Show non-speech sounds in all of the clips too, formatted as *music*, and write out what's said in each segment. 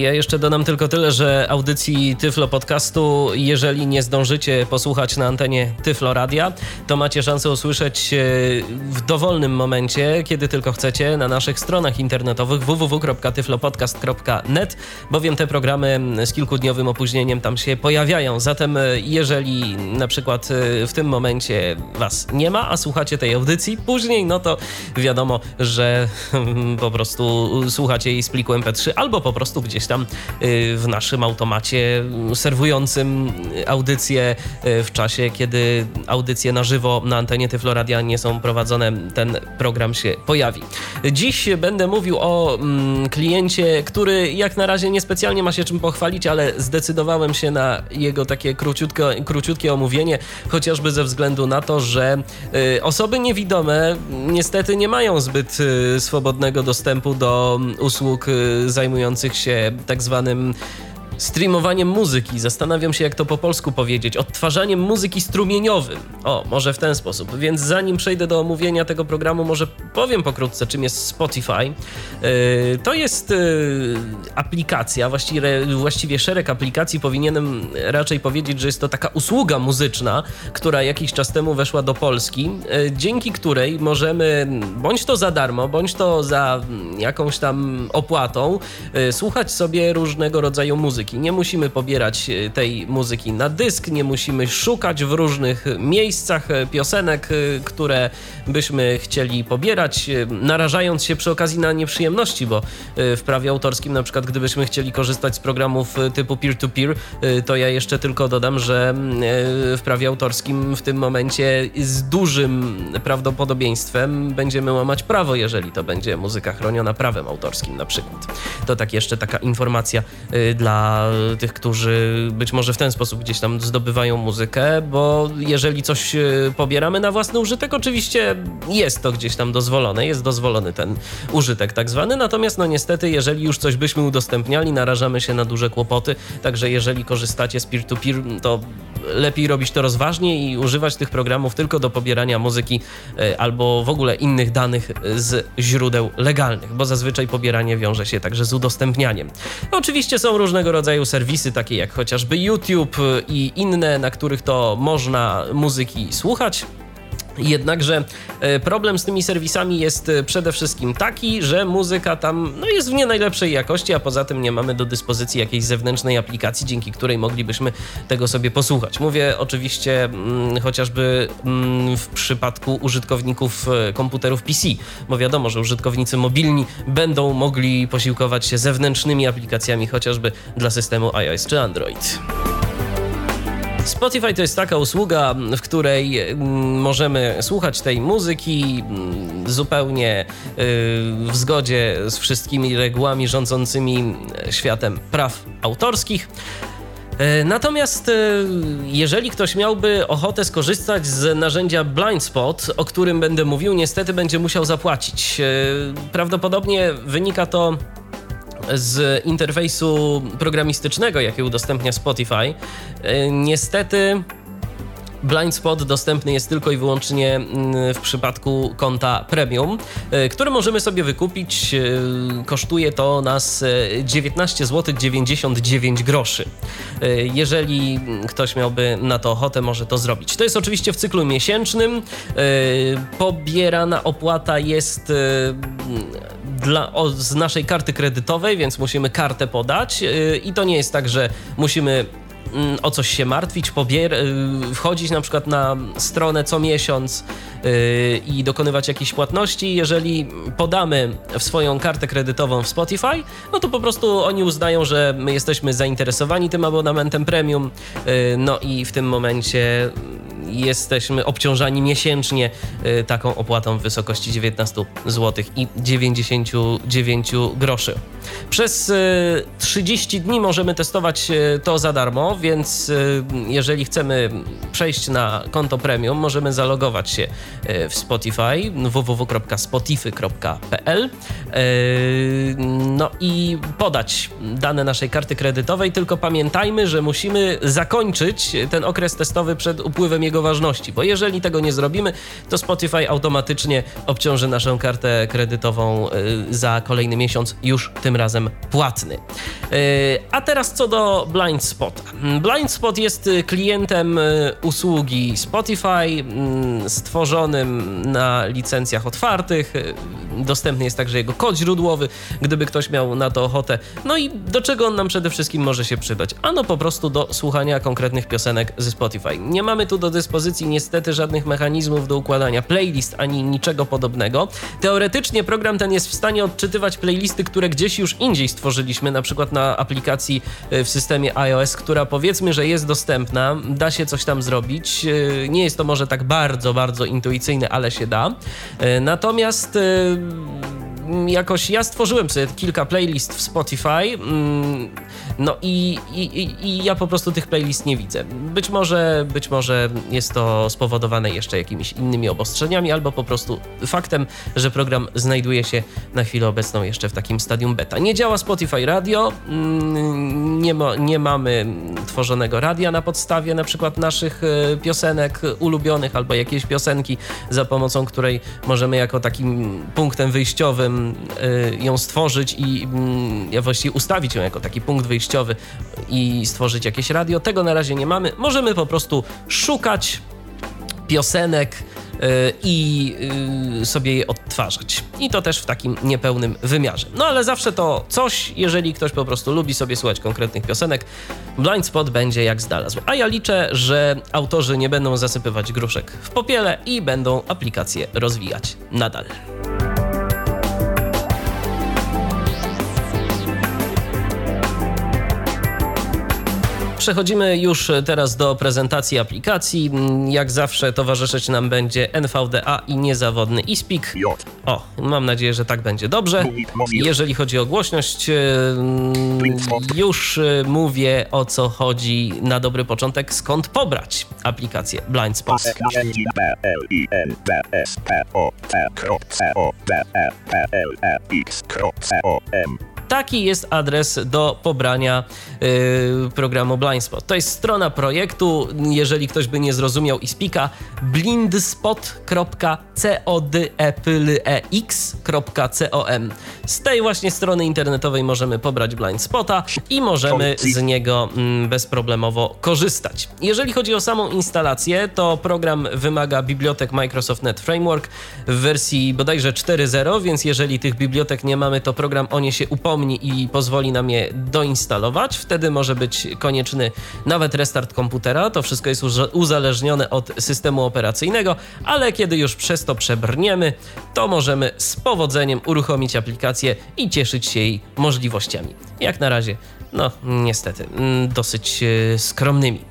Ja jeszcze dodam tylko tyle, że audycji Tyflo Podcastu, jeżeli nie zdążycie posłuchać na antenie Tyflo Radia, to macie szansę usłyszeć e, w dowolnym momencie, kiedy tylko chcecie, na naszych stronach internetowych www.tyflopodcast.net, bowiem te programy z kilkudniowym opóźnieniem tam się pojawiają. Zatem e, jeżeli na przykład e, w tym momencie was nie ma, a słuchacie tej audycji później, no to wiadomo, że *laughs* po prostu słuchacie jej z pliku MP3 albo po prostu gdzieś tam y, w naszym automacie serwującym audycje y, w czasie, kiedy audycje na żywo na antenie Tyfloradia nie są prowadzone, ten program się pojawi. Dziś będę mówił o mm, kliencie, który jak na razie niespecjalnie ma się czym pochwalić, ale zdecydowałem się na jego takie króciutkie, króciutkie omówienie, chociażby ze względu na to, że y, osoby niewidome niestety nie mają zbyt swobodnego dostępu do usług zajmujących się tak zwanym streamowaniem muzyki. Zastanawiam się, jak to po polsku powiedzieć. Odtwarzaniem muzyki strumieniowym. O, może w ten sposób. Więc zanim przejdę do omówienia tego programu, może powiem pokrótce, czym jest Spotify. Yy, to jest yy, aplikacja, właściwie, właściwie szereg aplikacji. Powinienem raczej powiedzieć, że jest to taka usługa muzyczna, która jakiś czas temu weszła do Polski, yy, dzięki której możemy bądź to za darmo, bądź to za jakąś tam opłatą słuchać sobie różnego rodzaju muzyki muzyki. Nie musimy pobierać e, tej muzyki na dysk, nie musimy szukać w różnych miejscach e, piosenek, e, które byśmy chcieli pobierać, narażając się przy okazji na nieprzyjemności, bo w prawie autorskim, na przykład, gdybyśmy chcieli korzystać z programów typu peer-to-peer, -peer, to ja jeszcze tylko dodam, że w prawie autorskim w tym momencie z dużym prawdopodobieństwem będziemy łamać prawo, jeżeli to będzie muzyka chroniona prawem autorskim na przykład. To tak jeszcze taka informacja dla tych, którzy być może w ten sposób gdzieś tam zdobywają muzykę, bo jeżeli coś e, pobieramy na własny użytek, oczywiście jest to gdzieś tam dozwolone, jest dozwolony ten użytek tak zwany, natomiast no niestety, jeżeli już coś byśmy udostępniali, narażamy się na duże kłopoty, także jeżeli korzystacie z peer-to-peer, -peer, to lepiej robić to rozważnie i używać tych programów tylko do pobierania muzyki e, albo w ogóle innych danych z źródeł legalnych, bo zazwyczaj pobieranie wiąże się także z udostępnianiem. Oczywiście są różnego rodzaju rodzaju serwisy, takie jak chociażby YouTube i inne, na których to można muzyki słuchać. Jednakże e, problem z tymi serwisami jest e, przede wszystkim taki, że muzyka tam no, jest w nie najlepszej jakości, a poza tym nie mamy do dyspozycji jakiejś zewnętrznej aplikacji, dzięki której moglibyśmy tego sobie posłuchać. Mówię oczywiście mm, chociażby mm, w przypadku użytkowników e, komputerów PC, bo wiadomo, że użytkownicy mobilni będą mogli posiłkować się zewnętrznymi aplikacjami, chociażby dla systemu iOS czy Android. Spotify to jest taka usługa, w której mm, możemy słuchać tej muzyki mm, zupełnie y, w zgodzie z wszystkimi regułami rządzącymi światem praw autorskich. Y, natomiast y, jeżeli ktoś miałby ochotę skorzystać z narzędzia Blind Spot, o którym będę mówił, niestety będzie musiał zapłacić. Prawdopodobnie wynika to z interfejsu programistycznego, jaki udostępnia Spotify, e, niestety Blind Spot dostępny jest tylko i wyłącznie mm, w przypadku konta premium, e, które możemy sobie wykupić. E, kosztuje to nas 19 zł 99 groszy. Jeżeli ktoś miałby na to ochotę, może to zrobić. To jest oczywiście w cyklu miesięcznym. Pobierana opłata jest dla, o, z naszej karty kredytowej, więc musimy kartę podać yy, i to nie jest tak, że musimy mm, o coś się martwić, pobier- y, wchodzić na przykład na stronę co miesiąc yy, i dokonywać jakichś płatności. Jeżeli podamy w swoją kartę kredytową w Spotify, no to po prostu oni uznają, że my jesteśmy zainteresowani tym abonamentem premium, yy, no i w tym momencie jesteśmy obciążani miesięcznie y, taką opłatą w wysokości 19 zł i 99 groszy. Przez 30 y, dni możemy testować y, to za darmo, więc jeżeli chcemy przejść na konto premium, możemy zalogować się w Spotify www.spotify.pl no i podać dane naszej karty kredytowej, tylko pamiętajmy, że musimy zakończyć ten okres testowy przed upływem jego ważności, bo jeżeli tego nie zrobimy, to Spotify automatycznie obciąży naszą kartę kredytową za kolejny miesiąc, już tym razem płatny. A teraz co do Blind Spot. Blind Spot jest klientem usługi Spotify, stworzonym na licencjach otwartych. Dostępny jest także jego kod źródłowy, gdyby ktoś miał na to ochotę. No i do czego on nam przede wszystkim może się przydać? Ano po prostu do słuchania konkretnych piosenek ze Spotify. Nie mamy tu do dyspozycji niestety żadnych mechanizmów do układania playlist ani niczego podobnego. Teoretycznie program ten jest w stanie odczytywać playlisty, które gdzieś już indziej stworzyliśmy, na przykład na aplikacji e, w systemie iOS, która powiedzmy, że jest dostępna, da się coś tam zrobić. E, nie jest to może tak bardzo, bardzo intuicyjne, ale się da. E, natomiast jakoś ja stworzyłem sobie kilka playlist w Spotify, mm, no i, i, i, ja po prostu tych playlist nie widzę. Być może, być może jest to spowodowane jeszcze jakimiś innymi obostrzeniami, albo po prostu faktem, że program znajduje się na chwilę obecną jeszcze w takim stadium beta. Nie działa Spotify Radio, mm, nie, ma, nie mamy tworzonego radia na podstawie na przykład naszych e, piosenek ulubionych, albo jakiejś piosenki, za pomocą której możemy jako takim punktem wyjściowym ją stworzyć i mm, ja właściwie ustawić ją jako taki punkt wyjściowy i stworzyć jakieś radio. Tego na razie nie mamy. Możemy po prostu szukać piosenek, Y, i y, sobie je odtwarzać. I to też w takim niepełnym wymiarze. No ale zawsze to coś, jeżeli ktoś po prostu lubi sobie słuchać konkretnych piosenek, blind spot będzie jak znalazł. A ja liczę, że autorzy nie będą zasypywać gruszek w popiele i będą aplikację rozwijać nadal. Przechodzimy już teraz do prezentacji aplikacji. Jak zawsze towarzyszyć nam będzie NVDA i niezawodny ISPIK. O, mam nadzieję, że tak będzie dobrze. Jeżeli chodzi o głośność, już y, mówię o co chodzi na dobry początek, skąd pobrać aplikację Blind Spot. Taki jest adres do pobrania yy, programu Blindspot. To jest strona projektu, jeżeli ktoś by nie zrozumiał i spika, blindspot.codeplex.com. Z tej właśnie strony internetowej możemy pobrać Blindspota i możemy z niego mm, bezproblemowo korzystać. Jeżeli chodzi o samą instalację, to program wymaga bibliotek Microsoft Net Framework w wersji bodajże 4.0, więc jeżeli tych bibliotek nie mamy, to program o nie się upomni i pozwoli nam je doinstalować. Wtedy może być konieczny nawet restart komputera. To wszystko jest uzależnione od systemu operacyjnego, ale kiedy już przez to przebrniemy, to możemy z powodzeniem uruchomić aplikację i cieszyć się jej możliwościami. Jak na razie, no niestety, mm, dosyć e, skromnymi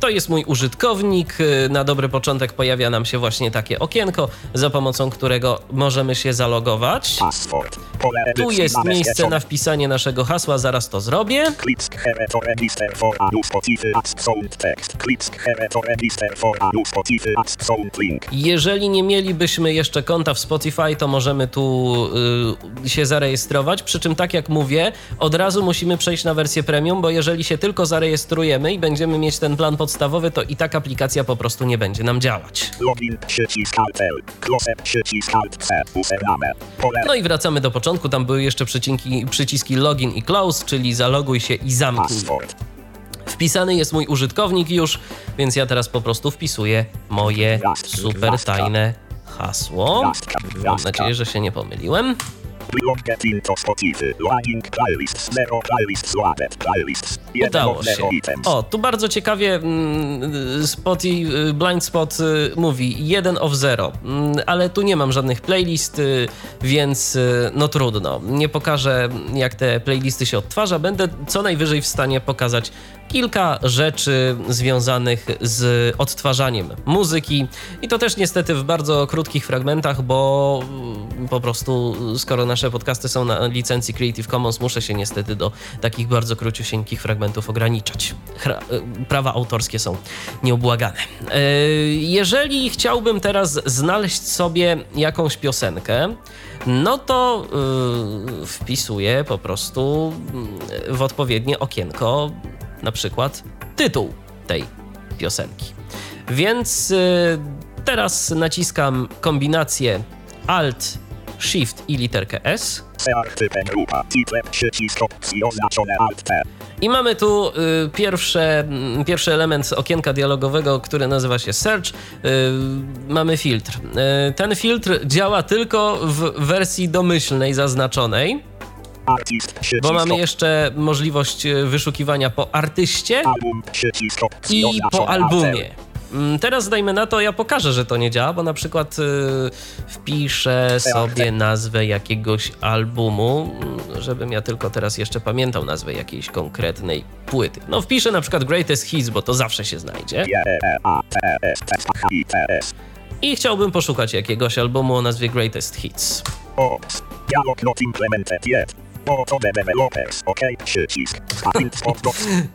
to jest mój użytkownik. E, na dobry początek pojawia nam się właśnie takie okienko, za pomocą którego możemy się zalogować. Tu jest miejsce na wpisanie naszego hasła, zaraz to zrobię. Jeżeli nie mielibyśmy jeszcze konta w Spotify, to możemy tu y, się zarejestrować. Przy czym, tak jak mówię, od razu musimy przejść na wersję premium, bo jeżeli się tylko zarejestrujemy i będziemy mieć ten plan podstawowy, to i tak aplikacja po prostu nie będzie nam działać. No i wracamy do początku. Tam były jeszcze przycinki, przyciski login i close, czyli zaloguj się i zamknij. Wpisany jest mój użytkownik już, więc ja teraz po prostu wpisuję moje super tajne hasło. Mam nadzieję, że się nie pomyliłem. Udało się. O, tu bardzo ciekawie mm, Spotify, Blind Spot y, mówi 1 of 0, mm, ale tu nie mam żadnych playlist, więc y, no trudno. Nie pokażę jak te playlisty się odtwarza, będę co najwyżej w stanie pokazać kilka rzeczy związanych z odtwarzaniem muzyki i to też niestety w bardzo krótkich fragmentach, bo mm, po prostu skoro nasze podcasty są na licencji Creative Commons, muszę się niestety do takich bardzo króciusieńkich fragmentów ograniczać. Y, prawa autorskie są nieubłagane. Y, jeżeli chciałbym teraz znaleźć sobie jakąś piosenkę, no to wpisuję po prostu w odpowiednie okienko na przykład tytuł tej piosenki. Więc yy, teraz naciskam kombinację Alt, Shift i literkę S. I mamy tu y, pierwsze, y, pierwszy element okienka dialogowego, który nazywa się Search. Y, mamy filtr. Y, ten filtr działa tylko w wersji domyślnej zaznaczonej. Bo mamy jeszcze możliwość y, wyszukiwania po artyście i po albumie. Mm, teraz dajmy na to, ja pokażę, że to nie działa, bo na przykład y, wpiszę sobie nazwę jakiegoś albumu, mm, żebym ja tylko teraz jeszcze pamiętał nazwę jakiejś konkretnej płyty. No wpiszę na przykład Greatest Hits, bo to zawsze się znajdzie. I chciałbym poszukać jakiegoś albumu o nazwie Greatest Hits. Dialog not implemented yet.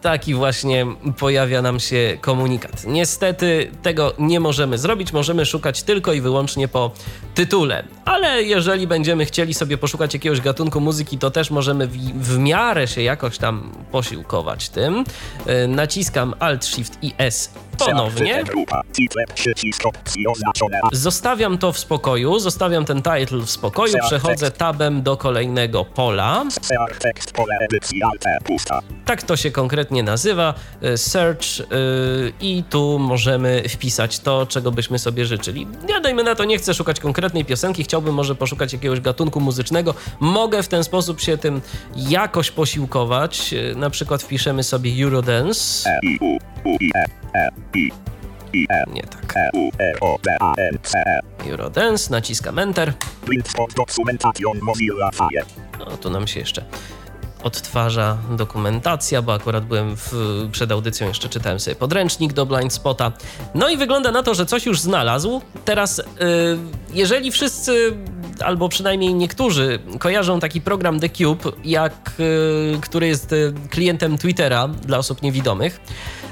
Taki właśnie pojawia nam się komunikat. Niestety tego nie możemy zrobić, możemy szukać tylko i wyłącznie po tytule. Ale jeżeli będziemy chcieli sobie poszukać jakiegoś gatunku muzyki, to też możemy w, w miarę się jakoś tam posiłkować tym. Y, naciskam Alt Shift i S ponownie. Zostawiam to w spokoju, zostawiam ten title w spokoju, przechodzę tabem do kolejnego pola. Tak to się konkretnie nazywa, y, search yy, i tu możemy wpisać to, czego byśmy sobie życzyli. Ja dajmy na to, nie chcę szukać konkretnej piosenki, chciałbym może poszukać jakiegoś gatunku muzycznego. Mogę w ten sposób się tym jakoś posiłkować. Y, na przykład wpiszemy sobie Eurodance. Nie tak. Eurodance, naciskam Enter. No, tu nam się jeszcze odtwarza dokumentacja, bo akurat byłem w, przed audycją, jeszcze czytałem sobie podręcznik do Blind Spota. No i wygląda na to, że coś już znalazł. Teraz, yy, jeżeli wszyscy, albo przynajmniej niektórzy, kojarzą taki program The Cube, jak, yy, który jest y, klientem Twittera dla osób niewidomych, E,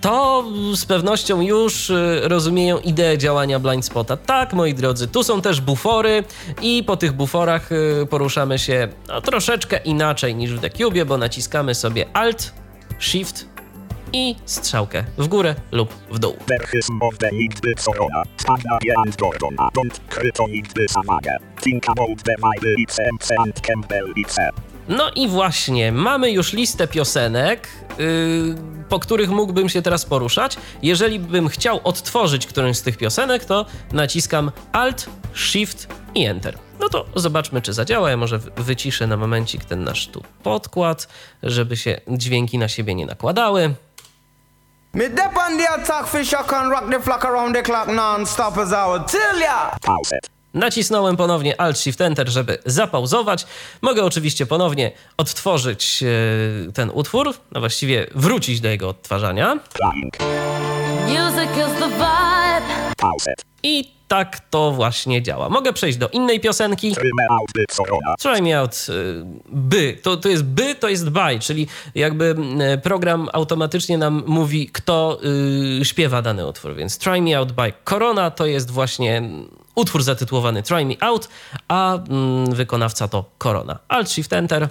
to z pewnością już e, rozumieją ideę działania blind spota. Tak, moi drodzy, tu są też bufory i po tych buforach e, poruszamy się no, troszeczkę inaczej niż w The Cube, bo naciskamy sobie Alt, Shift i strzałkę w górę lub w dół. No i właśnie, mamy już listę piosenek, yy, po których mógłbym się teraz poruszać. Jeżeli bym chciał odtworzyć którąś z tych piosenek, to naciskam Alt, Shift i Enter. No to zobaczmy, czy zadziała. Ja może wyciszę na momencik ten nasz tu podkład, żeby się dźwięki na siebie nie nakładały. Me dep on the attack fish, I can rock the flock around the clock non-stop as I would tell ya. Nacisnąłem ponownie Alt Shift Enter, żeby zapauzować. Mogę oczywiście ponownie odtworzyć e, ten utwór, no właściwie wrócić do jego odtwarzania. I tak to właśnie działa. Mogę przejść do innej piosenki. Try me out y, by. To, to jest by, to jest by, czyli jakby y, program automatycznie nam mówi, kto y, śpiewa dany utwór. Więc Try me out by Corona to jest właśnie utwór zatytułowany Try me out, a mm, wykonawca to Corona. Alt Shift Enter.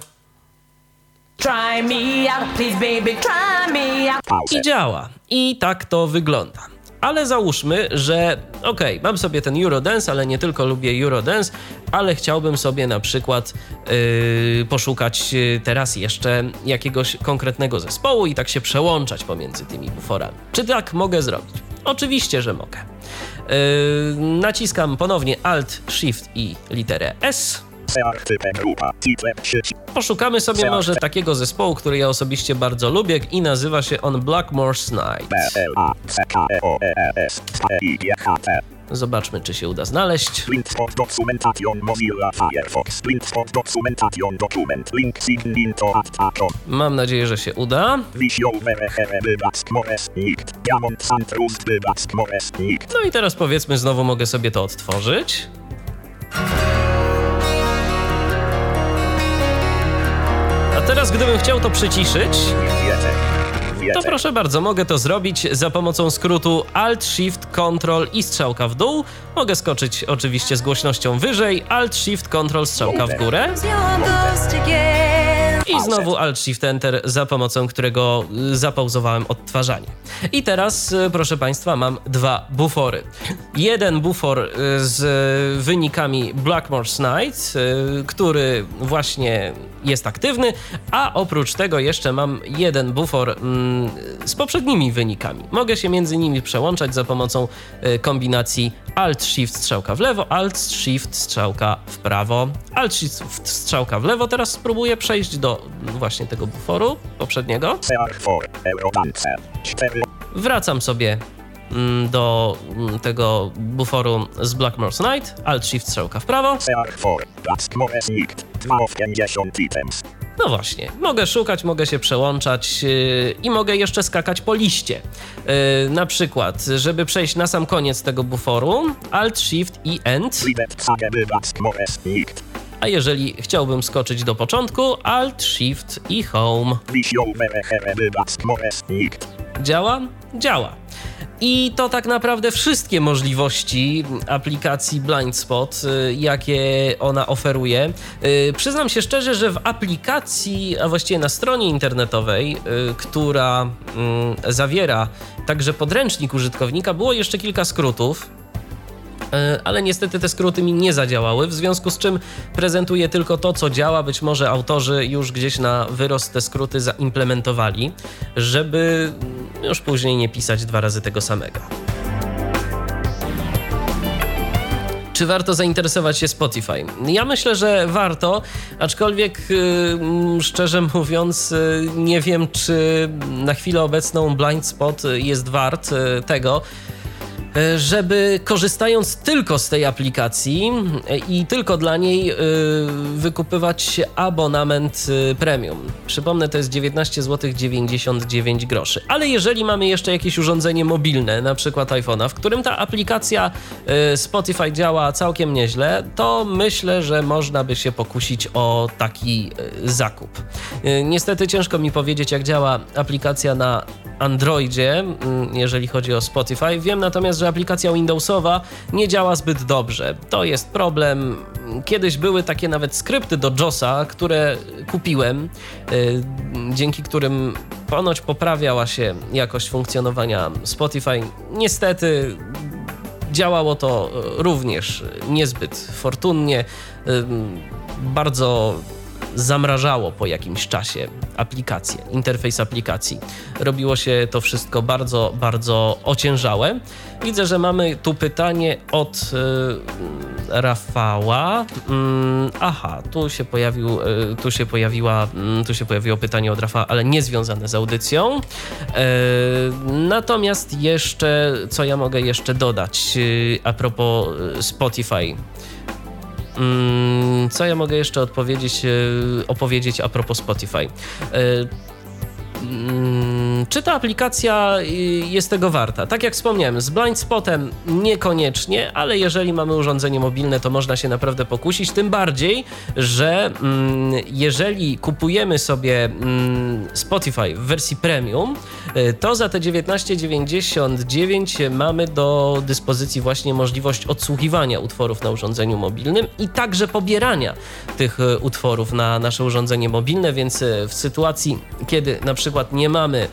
Try me out, please baby, try me out. I działa. I tak to wygląda ale załóżmy, że okej, okay, mam sobie ten Eurodance, ale nie tylko lubię Eurodance, ale chciałbym sobie na przykład yy, poszukać yy, teraz jeszcze jakiegoś konkretnego zespołu i tak się przełączać pomiędzy tymi buforami. Czy tak mogę zrobić? Oczywiście, że mogę. Yy, naciskam ponownie Alt, Shift i literę S Poszukamy sobie może takiego zespołu, który ja osobiście bardzo lubię i nazywa się on Blackmore's Night. Zobaczmy, czy się uda znaleźć. Mam nadzieję, że się uda. No i teraz powiedzmy, znowu mogę sobie to odtworzyć. A teraz, gdybym chciał to przyciszyć, to proszę bardzo, mogę to zrobić za pomocą skrótu Alt, Shift, Ctrl i strzałka w dół. Mogę skoczyć oczywiście z głośnością wyżej, Alt, Shift, Ctrl, strzałka w górę. I znowu Alt Shift Enter, za pomocą którego y, zapauzowałem odtwarzanie. I teraz, y, proszę Państwa, mam dwa bufory. Jeden bufor y, z wynikami Blackmore's Night, który właśnie jest aktywny, a oprócz tego jeszcze mam jeden bufor mm, z poprzednimi wynikami. Mogę się między nimi przełączać za pomocą kombinacji Alt Shift strzałka w lewo, Alt Shift strzałka w prawo, Alt Shift strzałka w lewo. Teraz spróbuję przejść do właśnie tego buforu poprzedniego. CR4. Eurodance. 4. Wracam sobie mm, do mm, tego buforu z Blackmore's Night, Alt Shift strzałka w prawo. CR4. Black mores nikt. 2 of 50 items. No właśnie, mogę szukać, mogę się przełączać yy, i mogę jeszcze skakać po liście. Yy, na przykład, żeby przejść na sam koniec tego buforu, Alt Shift i End, A jeżeli chciałbym skoczyć do początku, Alt Shift i Home. Działa? Działa. I to tak naprawdę wszystkie możliwości aplikacji Blind Spot, y, jakie ona oferuje. Y, Przyznam się szczerze, że w aplikacji, a właściwie na stronie internetowej, y, która mm, zawiera także podręcznik użytkownika, było jeszcze kilka skrótów. E, ale niestety te skróty mi nie zadziałały, w związku z czym prezentuję tylko to, co działa. Być może autorzy już gdzieś na wyrost te skróty zaimplementowali, żeby już później nie pisać dwa razy tego samego. Czy warto zainteresować się Spotify? Ja myślę, że warto, aczkolwiek y, mm, szczerze mówiąc, y, nie wiem, czy na chwilę obecną Blind Spot jest wart y, tego, żeby korzystając tylko z tej aplikacji e, i tylko dla niej e, wykupywać abonament e, premium. Przypomnę, to jest 19 zł 99 groszy. Ale jeżeli mamy jeszcze jakieś urządzenie mobilne, na przykład iPhone'a, w którym ta aplikacja e, Spotify działa całkiem nieźle, to myślę, że można by się pokusić o taki e, zakup. E, Niestety ciężko mi powiedzieć, jak działa aplikacja na Androidzie, mm, jeżeli chodzi o Spotify. Wiem natomiast, że aplikacja Windowsowa nie działa zbyt dobrze. To jest problem. Kiedyś były takie nawet skrypty do JOSa, które kupiłem, y, dzięki którym ponoć poprawiała się jakość funkcjonowania Spotify. Niestety działało to również niezbyt fortunnie. Y, Bardzo zamrażało po jakimś czasie aplikację, interfejs aplikacji. Robiło się to wszystko bardzo, bardzo ociężałe. Widzę, że mamy tu pytanie od y, Rafała. Mm, aha, tu się, pojawił, y, tu, się pojawiła, mm, tu się pojawiło pytanie od Rafała, ale nie związane z audycją. Y, natomiast jeszcze, co ja mogę jeszcze dodać y, a propos y, Spotify. Mm, Co ja mogę jeszcze odpowiedzieć, e, opowiedzieć a propos Spotify? Mm, Czy ta aplikacja y, jest tego warta? Tak jak wspomniałem, z blind spotem niekoniecznie, ale jeżeli mamy urządzenie mobilne, to można się naprawdę pokusić. Tym bardziej, że mm, jeżeli kupujemy sobie mm, Spotify w wersji premium, y, to za te 19,99 mamy do dyspozycji właśnie możliwość odsłuchiwania utworów na urządzeniu mobilnym i także pobierania tych y, utworów na nasze urządzenie mobilne, więc w sytuacji, kiedy na przykład nie mamy e,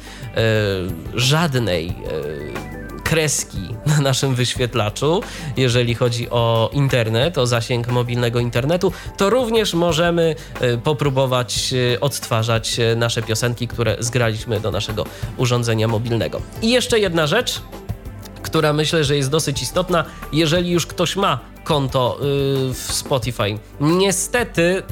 żadnej e, kreski na naszym wyświetlaczu, jeżeli chodzi o internet, o zasięg mobilnego internetu, to również możemy e, popróbować e, odtwarzać e, nasze piosenki, które zgraliśmy do naszego urządzenia mobilnego. I jeszcze jedna rzecz, która myślę, że jest dosyć istotna. Jeżeli już ktoś ma konto y, w Spotify. Niestety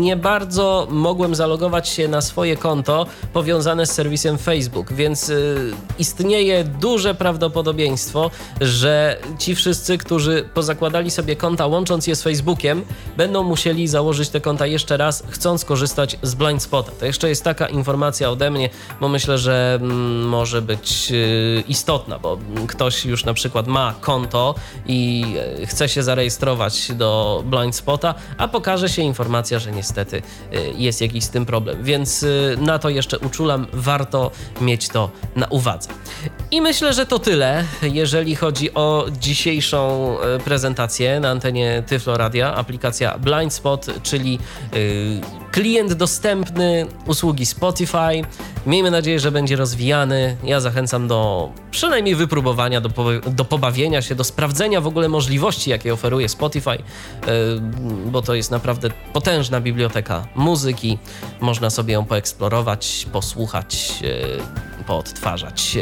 nie bardzo mogłem zalogować się na swoje konto powiązane z serwisem Facebook, więc y, istnieje duże prawdopodobieństwo, że ci wszyscy, którzy pozakładali sobie konta łącząc je z Facebookiem, będą musieli założyć te konta jeszcze raz, chcąc korzystać z Blind Spota. To jeszcze jest taka informacja ode mnie, bo myślę, że mm, może być y, istotna, bo ktoś już na przykład ma konto i chce się zarejestrować do Blind Spota, a pokaże się informacja, że niestety y, jest jakiś z tym problem. Więc y, na to jeszcze uczulam, warto mieć to na uwadze. I myślę, że to tyle, jeżeli chodzi o dzisiejszą e, prezentację na antenie Tyflo Radia. Aplikacja Blind Spot, czyli y, klient dostępny usługi Spotify. Miejmy nadzieję, że będzie rozwijany. Ja zachęcam do przynajmniej wypróbowania, do, po, do pobawienia się, do sprawdzenia w ogóle możliwości, jakie oferuje Spotify, y, bo to jest naprawdę potężna biblioteka muzyki. Można sobie ją poeksplorować, posłuchać, y, poodtwarzać.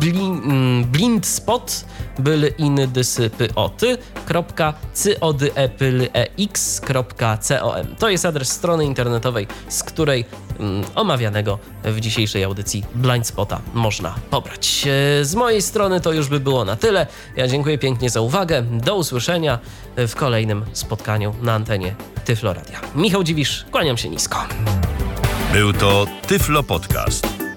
Blin, mm, blind spot byl iny dysy py oty, kropka cyody e pyl e x, kropka com. To jest adres strony internetowej, z której mm, omawianego w dzisiejszej audycji Blind Spota można pobrać. E, Z mojej strony to już by było na tyle. Ja dziękuję pięknie za uwagę. Do usłyszenia w kolejnym spotkaniu na antenie Tyflo Radia. Michał Dziwisz, kłaniam się nisko. Był to Tyflo Podcast.